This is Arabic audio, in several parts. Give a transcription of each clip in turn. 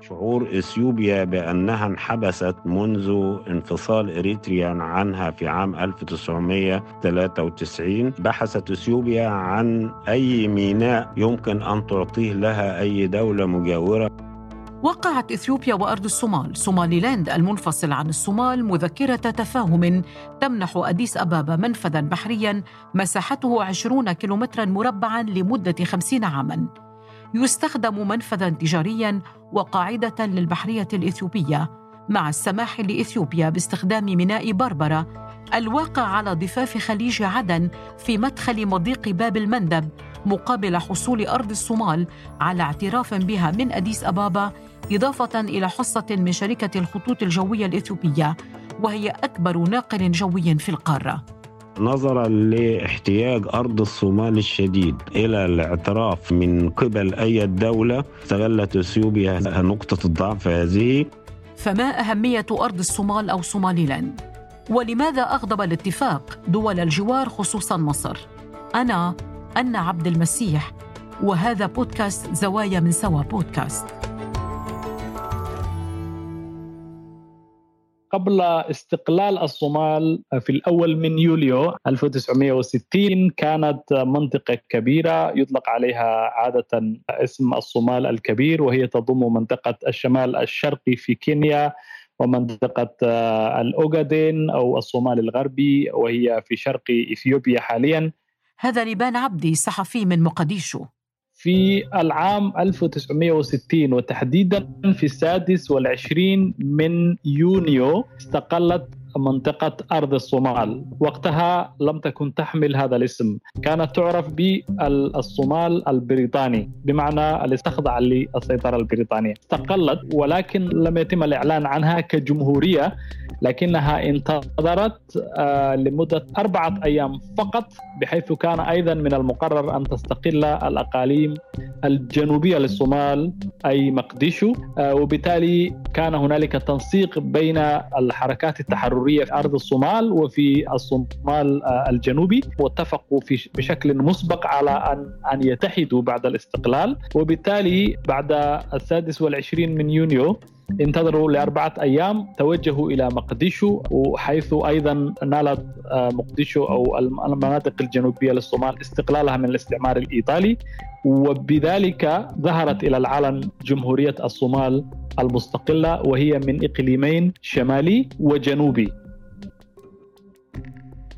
شعور إثيوبيا بأنها انحبست منذ انفصال إريتريا عنها في عام 1993 بحثت إثيوبيا عن أي ميناء يمكن أن تعطيه لها أي دولة مجاورة. وقعت إثيوبيا وأرض الصومال سوماليلاند المنفصل عن الصومال مذكرة تفاهم تمنح أديس أبابا منفذا بحريا مساحته 20 كيلومترا مربعا لمدة 50 عاما. يستخدم منفذا تجاريا وقاعدة للبحرية الإثيوبية مع السماح لإثيوبيا باستخدام ميناء بربرة الواقع على ضفاف خليج عدن في مدخل مضيق باب المندب مقابل حصول أرض الصومال على اعتراف بها من أديس أبابا إضافة إلى حصة من شركة الخطوط الجوية الإثيوبية وهي أكبر ناقل جوي في القارة. نظرا لاحتياج أرض الصومال الشديد إلى الاعتراف من قبل أي دولة استغلت أثيوبيا نقطة الضعف هذه. فما أهمية أرض الصومال أو صوماليلاند ولماذا أغضب الاتفاق دول الجوار خصوصا مصر؟ أنا أنا عبد المسيح وهذا بودكاست زوايا من سوا بودكاست. قبل استقلال الصومال في الأول من يوليو 1960 كانت منطقة كبيرة يطلق عليها عادة اسم الصومال الكبير وهي تضم منطقة الشمال الشرقي في كينيا ومنطقة الأوغادين أو الصومال الغربي وهي في شرق إثيوبيا حاليا. هذا لبان عبدي صحفي من مقديشو. في العام 1960 وتحديدا في السادس والعشرين من يونيو استقلت منطقة أرض الصومال. وقتها لم تكن تحمل هذا الاسم. كانت تعرف بالصومال البريطاني بمعنى اللي تخضع للسيطرة البريطانية. استقلت ولكن لم يتم الإعلان عنها كجمهورية لكنها انتظرت آه، لمدة أربعة أيام فقط بحيث كان أيضا من المقرر أن تستقل الأقاليم الجنوبية للصومال أي مقديشو. آه، وبالتالي كان هنالك تنسيق بين الحركات التحررية في أرض الصومال وفي الصومال آه، الجنوبي واتفقوا في بشكل مسبق على أن أن يتحدوا بعد الاستقلال. وبالتالي بعد السادس والعشرين من يونيو انتظروا لأربعة أيام توجهوا إلى مقديشو وحيث أيضا نالت آه، مقديشو أو المناطق الجنوبية للصومال استقلالها من الاستعمار الإيطالي. وبذلك ظهرت إلى العلن جمهورية الصومال المستقلة وهي من إقليمين شمالي وجنوبي.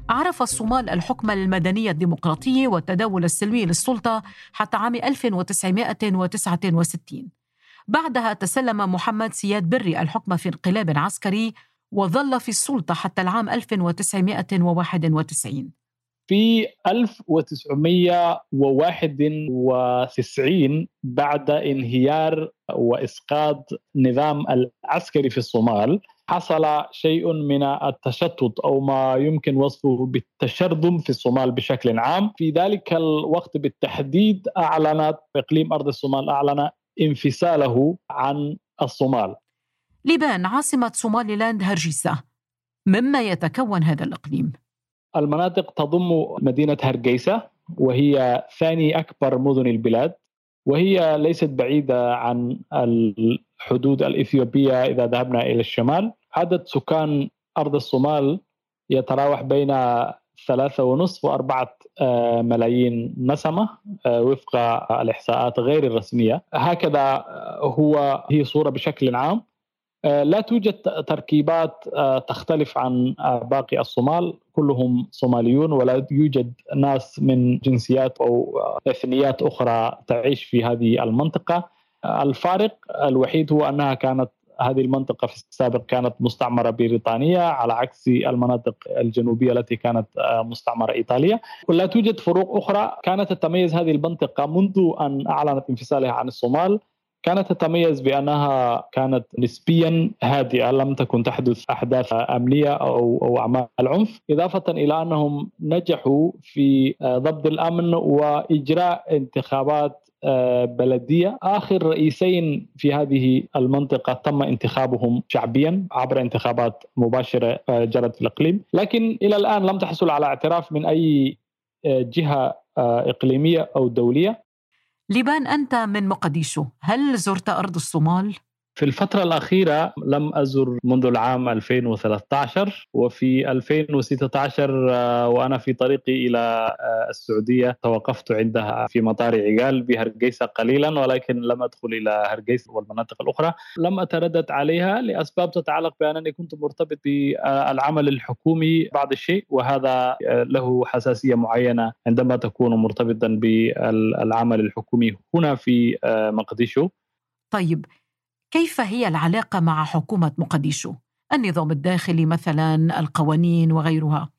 عرف الصومال الحكم المدني الديمقراطي والتداول السلمي للسلطة حتى عام 1969 بعدها تسلم محمد سياد بري الحكم في انقلاب عسكري وظل في السلطة حتى العام 1991 في 1991 بعد انهيار وإسقاط نظام العسكري في الصومال حصل شيء من التشتت أو ما يمكن وصفه بالتشرذم في الصومال بشكل عام، في ذلك الوقت بالتحديد اعلنت إقليم أرض الصومال أعلن انفصاله عن الصومال. لبان عاصمة لاند هرجيسة مما يتكون هذا الإقليم. المناطق تضم مدينة هرجيسة وهي ثاني أكبر مدن البلاد وهي ليست بعيدة عن الحدود الإثيوبية إذا ذهبنا إلى الشمال. عدد سكان أرض الصومال يتراوح بين ثلاثة ونصف وأربعة آه، ملايين نسمة آه، وفق الإحصاءات غير الرسمية. هكذا آه، هو هي صورة بشكل عام. لا توجد تركيبات تختلف عن باقي الصومال. كلهم صوماليون ولا يوجد ناس من جنسيات أو إثنيات أخرى تعيش في هذه المنطقة. الفارق الوحيد هو أنها كانت هذه المنطقة في السابق كانت مستعمرة بريطانية على عكس المناطق الجنوبية التي كانت آه، مستعمرة إيطالية ولا توجد فروق أخرى. كانت تتميز هذه المنطقة منذ أن أعلنت انفصالها عن الصومال. كانت تتميز بأنها كانت نسبيا هادئة لم تكن تحدث أحداث أمنية أو أو أعمال عنف إضافة إلى أنهم نجحوا في آه، ضبط الأمن وإجراء انتخابات آه، بلدية. آخر رئيسين في هذه المنطقة تم انتخابهم شعبيا عبر انتخابات مباشرة آه، جرت في الإقليم. لكن إلى الآن لم تحصل على اعتراف من أي جهة إقليمية أو دولية. لبان أنت من مقديشو هل زرت أرض الصومال؟ في الفترة الأخيرة لم أزر منذ العام 2013 وفي 2016 آه، وأنا في طريقي إلى آه، السعودية توقفت عندها في مطار عقال بهرقيسة قليلا ولكن لم أدخل إلى هرقيسة والمناطق الأخرى. لم أتردد عليها لأسباب تتعلق بأنني كنت مرتبط بالعمل الحكومي بعض الشيء وهذا آه، له حساسية معينة عندما تكون مرتبطا بالعمل الحكومي هنا في مقديشو. طيب كيف هي العلاقة مع حكومة مقديشو؟ النظام الداخلي مثلا القوانين وغيرها.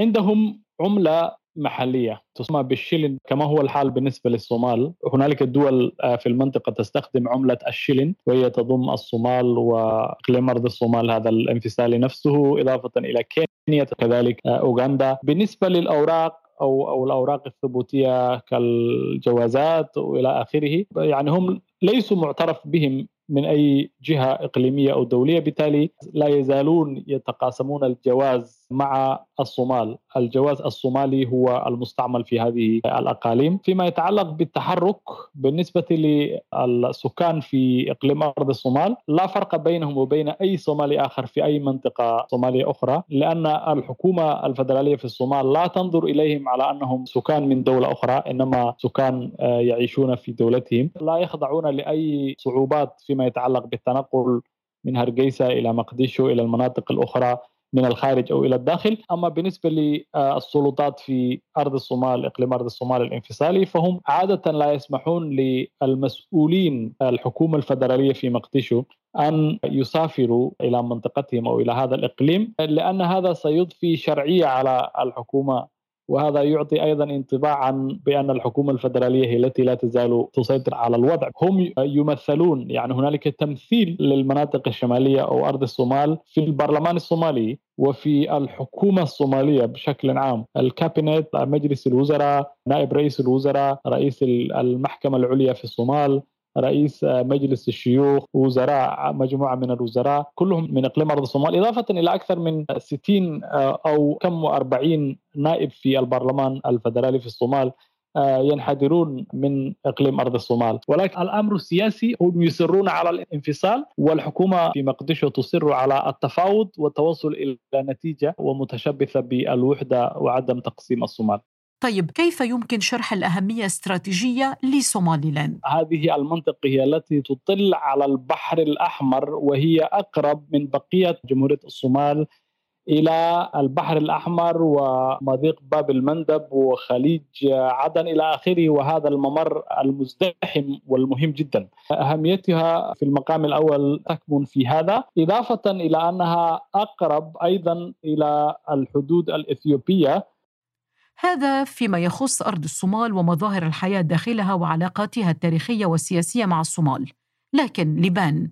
عندهم عملة محلية تسمى بالشلن كما هو الحال بالنسبة للصومال. هنالك دول آه، في المنطقة تستخدم عملة الشلن وهي تضم الصومال واقليم ارض الصومال هذا الانفصال نفسه إضافة إلى كينيا كذلك آه، أوغندا. بالنسبة للأوراق أو أو الأوراق الثبوتية كالجوازات وإلى آخره. يعني هم ليسوا معترف بهم من أي جهة إقليمية أو دولية بالتالي لا يزالون يتقاسمون الجواز مع الصومال، الجواز الصومالي هو المستعمل في هذه الأقاليم، فيما يتعلق بالتحرك بالنسبة للسكان في إقليم أرض الصومال لا فرق بينهم وبين أي صومالي آخر في أي منطقة صومالية أخرى، لأن الحكومة الفدرالية في الصومال لا تنظر إليهم على أنهم سكان من دولة أخرى، إنما سكان آه، يعيشون في دولتهم، لا يخضعون لأي صعوبات في فيما يتعلق بالتنقل من هرقيسة إلى مقديشو إلى المناطق الأخرى من الخارج أو إلى الداخل، أما بالنسبة للسلطات في أرض الصومال إقليم أرض الصومال الانفصالي فهم عادة لا يسمحون للمسؤولين الحكومة الفدرالية في مقديشو أن يسافروا إلى منطقتهم أو إلى هذا الإقليم لأن هذا سيضفي شرعية على الحكومة وهذا يعطي أيضا انطباعا بأن الحكومة الفدرالية هي التي لا تزال تسيطر على الوضع، هم يمثلون يعني هنالك تمثيل للمناطق الشمالية أو أرض الصومال في البرلمان الصومالي وفي الحكومة الصومالية بشكل عام، الكابينت، مجلس الوزراء، نائب رئيس الوزراء، رئيس المحكمة العليا في الصومال، رئيس مجلس الشيوخ وزراء مجموعة من الوزراء كلهم من إقليم أرض الصومال إضافة إلى أكثر من 60 أو كم وأربعين نائب في البرلمان الفدرالي في الصومال ينحدرون من إقليم أرض الصومال، ولكن الأمر السياسي هم يصرون على الانفصال والحكومة في مقدشو تصر على التفاوض والتوصل إلى نتيجة ومتشبثة بالوحدة وعدم تقسيم الصومال. طيب كيف يمكن شرح الأهمية الاستراتيجية لصوماليلاند؟ هذه المنطقة هي التي تطل على البحر الأحمر وهي أقرب من بقية جمهورية الصومال إلى البحر الأحمر ومضيق باب المندب وخليج عدن إلى آخره وهذا الممر المزدحم والمهم جدا. أهميتها في المقام الأول تكمن في هذا إضافة إلى أنها أقرب أيضا إلى الحدود الإثيوبية هذا فيما يخص أرض الصومال ومظاهر الحياة داخلها وعلاقاتها التاريخية والسياسية مع الصومال لكن لبان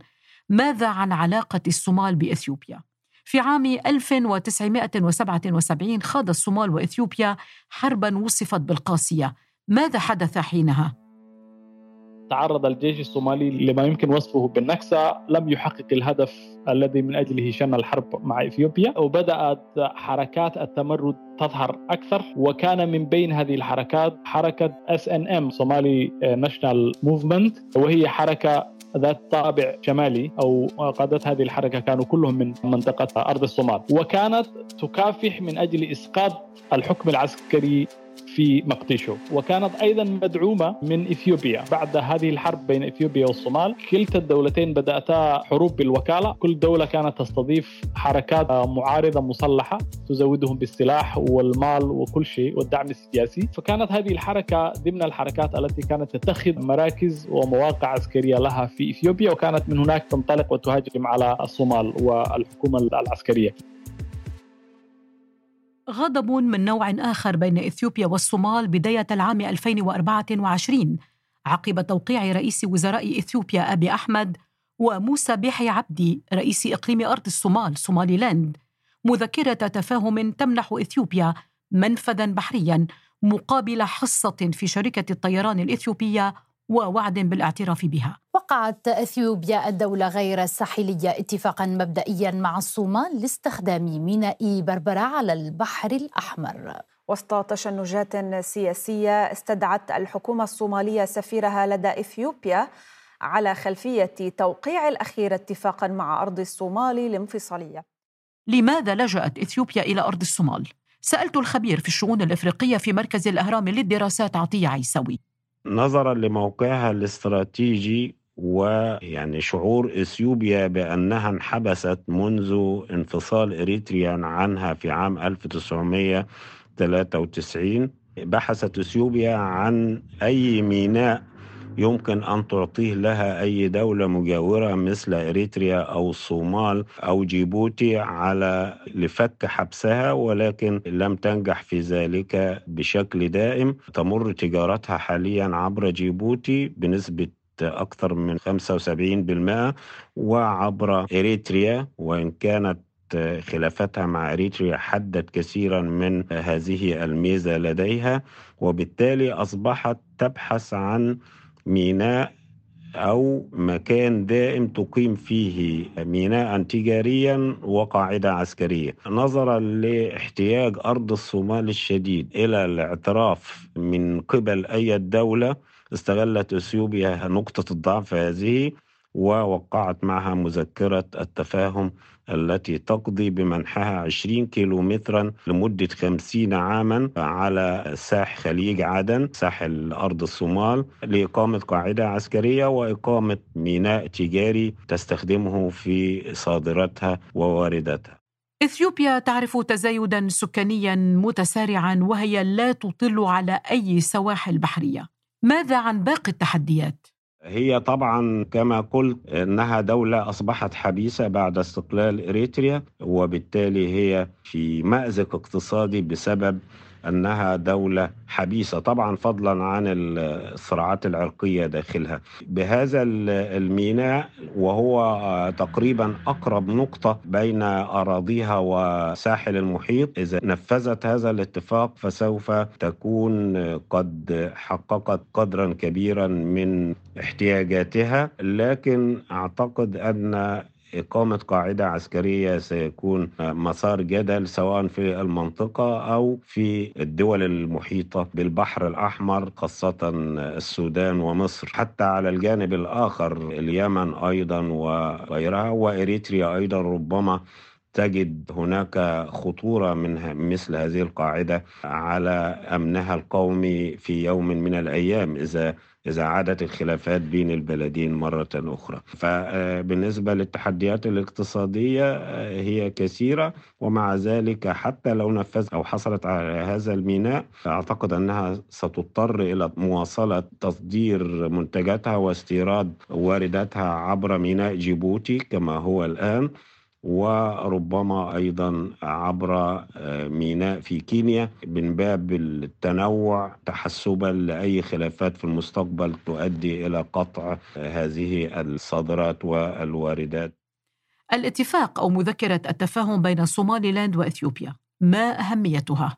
ماذا عن علاقة الصومال بإثيوبيا؟ في عام 1977 خاض الصومال وإثيوبيا حربا وصفت بالقاسية ماذا حدث حينها؟ تعرض الجيش الصومالي لما يمكن وصفه بالنكسة لم يحقق الهدف الذي من أجله شن الحرب مع إثيوبيا. وبدأت حركات التمرد تظهر أكثر وكان من بين هذه الحركات حركة SNM Somali National Movement وهي حركة ذات طابع شمالي أو قادة هذه الحركة كانوا كلهم من منطقة أرض الصومال. وكانت تكافح من أجل إسقاط الحكم العسكري في مقديشو. وكانت أيضا مدعومة من إثيوبيا. بعد هذه الحرب بين إثيوبيا والصومال كلتا الدولتين بدأتا حروب بالوكالة. كل دولة كانت تستضيف حركات معارضة مسلحه تزودهم بالسلاح والمال وكل شيء والدعم السياسي. فكانت هذه الحركة ضمن الحركات التي كانت تتخذ مراكز ومواقع عسكرية لها في إثيوبيا. وكانت من هناك تنطلق وتهاجم على الصومال والحكومة العسكرية. غضب من نوع آخر بين إثيوبيا والصومال بداية العام 2024 عقب توقيع رئيس وزراء إثيوبيا أبي أحمد وموسى بيحي عبدي رئيس إقليم أرض الصومال سوماليلاند مذكرة تفاهم تمنح إثيوبيا منفذا بحريا مقابل حصة في شركة الطيران الإثيوبية ووعد بالاعتراف بها. وقعت إثيوبيا الدولة غير الساحلية اتفاقا مبدئيا مع الصومال لاستخدام ميناء بربرة على البحر الأحمر. وسط تشنجات سياسية استدعت الحكومة الصومالية سفيرها لدى إثيوبيا على خلفية توقيع الأخير اتفاقا مع أرض الصومال الانفصالية. لماذا لجأت إثيوبيا إلى أرض الصومال؟ سألت الخبير في الشؤون الإفريقية في مركز الأهرام للدراسات عطية عيسوي. نظرا لموقعها الاستراتيجي ويعني شعور إثيوبيا بأنها انحبست منذ انفصال إريتريا عنها في عام 1993 بحثت إثيوبيا عن أي ميناء يمكن أن تعطيه لها أي دولة مجاورة مثل إريتريا أو الصومال أو جيبوتي على لفك حبسها ولكن لم تنجح في ذلك بشكل دائم. تمر تجارتها حاليا عبر جيبوتي بنسبة أكثر من 75% وعبر إريتريا وإن كانت خلافتها مع إريتريا حدت كثيرا من هذه الميزة لديها وبالتالي أصبحت تبحث عن ميناء أو مكان دائم تقيم فيه ميناء تجاريا وقاعدة عسكرية. نظرا لاحتياج أرض الصومال الشديد إلى الاعتراف من قبل أي دولة استغلت اثيوبيا نقطة الضعف هذه ووقعت معها مذكرة التفاهم التي تقضي بمنحها 20 كيلومترا لمدة 50 عاما على ساح خليج عدن ساحل أرض الصومال لإقامة قاعدة عسكرية وإقامة ميناء تجاري تستخدمه في صادراتها ووارداتها إثيوبيا تعرف تزايدا سكانيا متسارعا وهي لا تطل على أي سواحل بحرية ماذا عن باقي التحديات؟ هي طبعا كما قلت إنها دولة أصبحت حبيسه بعد استقلال إريتريا وبالتالي هي في مأزق اقتصادي بسبب أنها دولة حبيسة. طبعا فضلا عن الصراعات العرقية داخلها. بهذا الميناء وهو تقريبا أقرب نقطة بين أراضيها وساحل المحيط إذا نفذت هذا الاتفاق فسوف تكون قد حققت قدرا كبيرا من احتياجاتها. لكن أعتقد أن إقامة قاعدة عسكرية سيكون مسار جدل سواء في المنطقة أو في الدول المحيطة بالبحر الأحمر خاصة السودان ومصر. حتى على الجانب الآخر اليمن أيضا وغيرها وإريتريا أيضا. ربما تجد هناك خطورة من مثل هذه القاعدة على أمنها القومي في يوم من الأيام. إذا إذا عادت الخلافات بين البلدين مرة أخرى. فبالنسبة للتحديات الاقتصادية هي كثيرة ومع ذلك حتى لو نفذت أو حصلت على هذا الميناء أعتقد أنها ستضطر إلى مواصلة تصدير منتجاتها واستيراد وارداتها عبر ميناء جيبوتي كما هو الآن. وربما أيضا عبر آه، ميناء في كينيا من باب التنوع تحسبا لأي خلافات في المستقبل تؤدي إلى قطع هذه الصادرات والواردات. الاتفاق أو مذكرة التفاهم بين لاند وإثيوبيا، ما أهميتها؟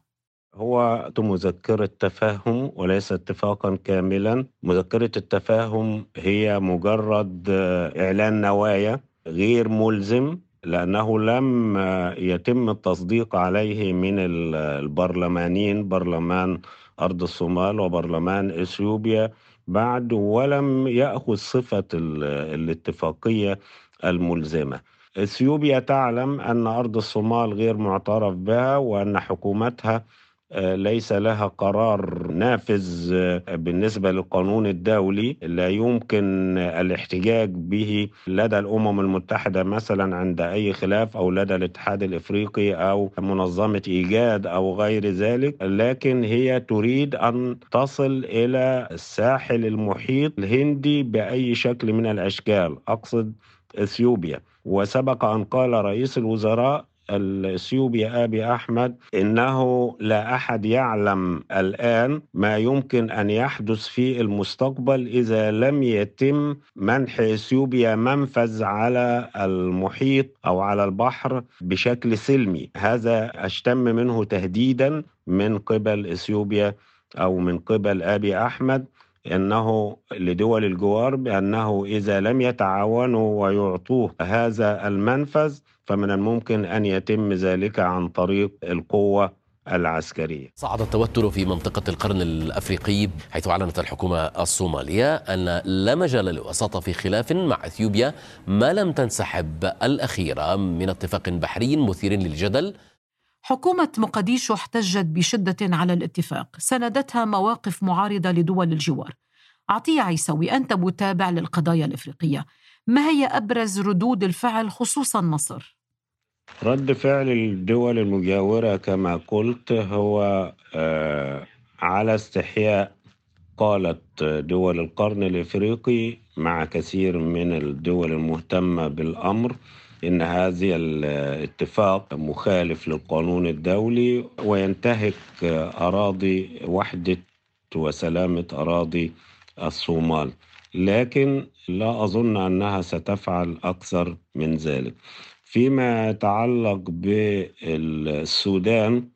هو مذكرة تفاهم وليس اتفاقا كاملا مذكرة التفاهم هي مجرد آه، إعلان نوايا غير ملزم لأنه لم يتم التصديق عليه من البرلمانين برلمان أرض الصومال وبرلمان إثيوبيا. بعد ولم يأخذ صفة الاتفاقية الملزمة. إثيوبيا تعلم أن أرض الصومال غير معترف بها وأن حكومتها ليس لها قرار نافذ آه، بالنسبة للقانون الدولي. لا يمكن الاحتجاج به لدى الأمم المتحدة مثلا عند أي خلاف أو لدى الاتحاد الإفريقي أو منظمة إيجاد أو غير ذلك. لكن هي تريد أن تصل إلى الساحل المحيط الهندي بأي شكل من الأشكال أقصد إثيوبيا. وسبق أن قال رئيس الوزراء الاثيوبي أبي أحمد إنه لا أحد يعلم الآن ما يمكن أن يحدث في المستقبل إذا لم يتم منح إثيوبيا منفذ على المحيط أو على البحر بشكل سلمي. هذا أشتم منه تهديدا من قبل إثيوبيا أو من قبل أبي أحمد إنه لدول الجوار بأنه إذا لم يتعاونوا ويعطوه هذا المنفذ فمن الممكن أن يتم ذلك عن طريق القوة العسكرية. صعد التوتر في منطقة القرن الأفريقي حيث أعلنت الحكومة الصومالية أن لا مجال للوساطة في خلاف مع أثيوبيا ما لم تنسحب الأخيرة من اتفاق بحري مثير للجدل. حكومة مقديشو احتجت بشدة على الاتفاق سندتها مواقف معارضة لدول الجوار. عطية عيسوي أنت متابع للقضايا الإفريقية. ما هي أبرز ردود الفعل خصوصا مصر؟ رد فعل الدول المجاورة كما قلت هو آه، على استحياء قالت دول القرن الإفريقي مع كثير من الدول المهتمة بالأمر إن هذا الاتفاق مخالف للقانون الدولي وينتهك أراضي وحدة وسلامة أراضي الصومال. لكن لا أظن أنها ستفعل أكثر من ذلك. فيما يتعلق بالسودان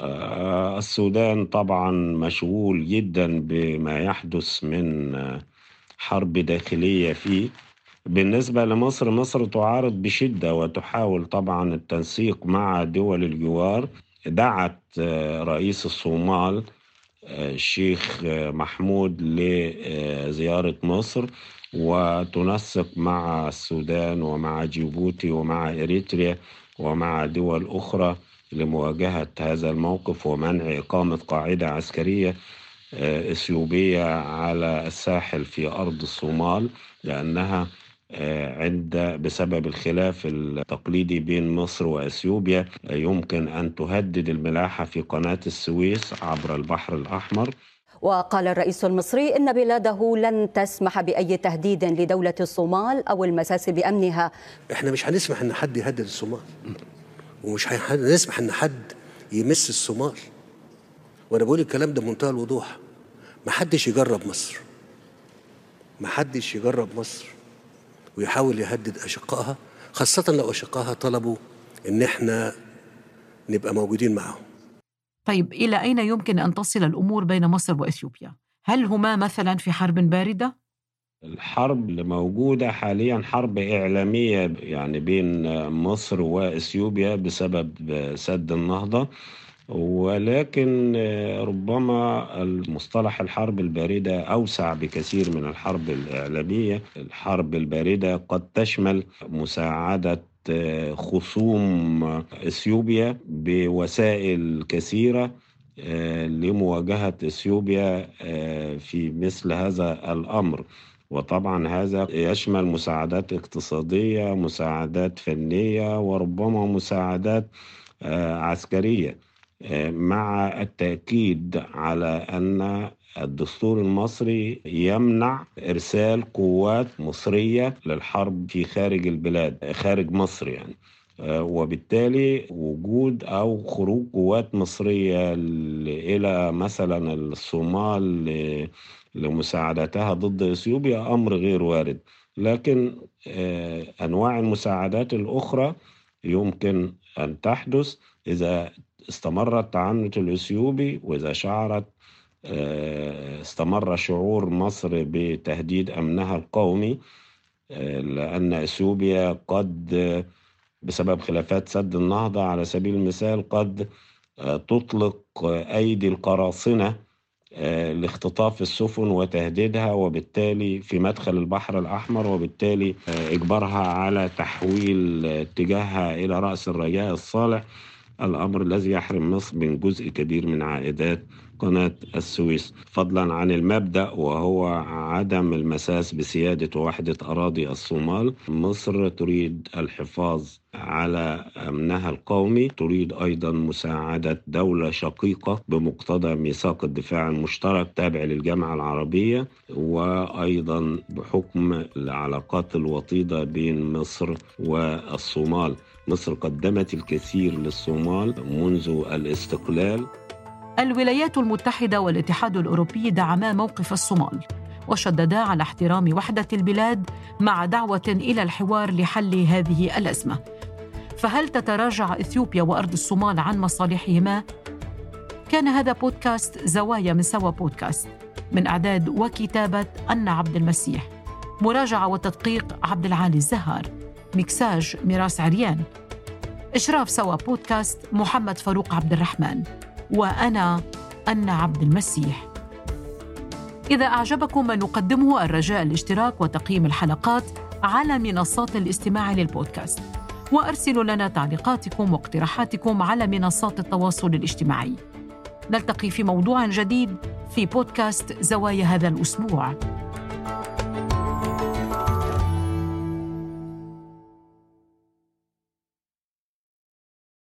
آه، السودان طبعا مشغول جدا بما يحدث من حرب داخلية فيه. بالنسبة لمصر مصر تعارض بشدة وتحاول طبعا التنسيق مع دول الجوار. دعت آه، رئيس الصومال آه، الشيخ محمود لزيارة مصر. وتنسق مع السودان ومع جيبوتي ومع إريتريا ومع دول أخرى لمواجهة هذا الموقف ومنع إقامة قاعدة عسكرية آه، إثيوبية على الساحل في أرض الصومال لأنها آه، عند بسبب الخلاف التقليدي بين مصر وإثيوبيا يمكن أن تهدد الملاحة في قناة السويس عبر البحر الأحمر. وقال الرئيس المصري إن بلاده لن تسمح بأي تهديد لدولة الصومال أو المساس بأمنها. إحنا مش هنسمح إن حد يهدد الصومال. ومش هنسمح إن حد يمس الصومال. وأنا بقول الكلام ده بمنتهى الوضوح. ما حدش يجرب مصر. ما حدش يجرب مصر. ويحاول يهدد أشقائها خاصة لو أشقائها طلبوا إن إحنا نبقى موجودين معهم طيب إلى أين يمكن أن تصل الأمور بين مصر وإثيوبيا؟ هل هما مثلا في حرب باردة؟ الحرب اللي موجودة حاليا حرب إعلامية يعني بين مصر وإثيوبيا بسبب سد النهضة ولكن ربما المصطلح الحرب الباردة أوسع بكثير من الحرب الإعلامية الحرب الباردة قد تشمل مساعدة خصوم إثيوبيا بوسائل كثيرة آه، لمواجهة إثيوبيا آه، في مثل هذا الأمر. وطبعا هذا يشمل مساعدات اقتصادية مساعدات فنية وربما مساعدات آه، عسكرية. مع التأكيد على أن الدستور المصري يمنع إرسال قوات مصرية للحرب في خارج البلاد خارج مصر يعني. آه، وبالتالي وجود أو خروج قوات مصرية إلى مثلا الصومال لمساعدتها ضد إثيوبيا أمر غير وارد. لكن آه، أنواع المساعدات الأخرى يمكن أن تحدث إذا استمر التعنت الإثيوبي وإذا شعرت استمر شعور مصر بتهديد أمنها القومي آه، لأن إثيوبيا قد بسبب خلافات سد النهضة على سبيل المثال قد آه، تطلق أيدي القراصنة لاختطاف السفن وتهديدها وبالتالي في مدخل البحر الأحمر وبالتالي إجبارها على تحويل اتجاهها إلى رأس الرجاء الصالح. الأمر الذي يحرم مصر من جزء كبير من عائدات قناة السويس. فضلا عن المبدأ وهو عدم المساس بسيادة وحدة أراضي الصومال. مصر تريد الحفاظ على أمنها القومي. تريد أيضا مساعدة دولة شقيقة بمقتضى ميثاق الدفاع المشترك تابع للجامعة العربية. وأيضا بحكم العلاقات الوطيدة بين مصر والصومال. مصر قدمت الكثير للصومال منذ الاستقلال. الولايات المتحدة والاتحاد الأوروبي دعما موقف الصومال وشددا على احترام وحدة البلاد مع دعوة إلى الحوار لحل هذه الأزمة. فهل تتراجع إثيوبيا وأرض الصومال عن مصالحهما؟ كان هذا بودكاست زوايا من سوا بودكاست من إعداد وكتابة أن عبد المسيح. مراجعة وتدقيق عبد العالي الزهار. مكساج ميراس عريان. إشراف سوا بودكاست محمد فاروق عبد الرحمن. وأنا أنا عبد المسيح. إذا أعجبكم ما نقدمه الرجاء الاشتراك وتقييم الحلقات على منصات الاستماع للبودكاست. وأرسلوا لنا تعليقاتكم واقتراحاتكم على منصات التواصل الاجتماعي. نلتقي في موضوع جديد في بودكاست زوايا هذا الأسبوع.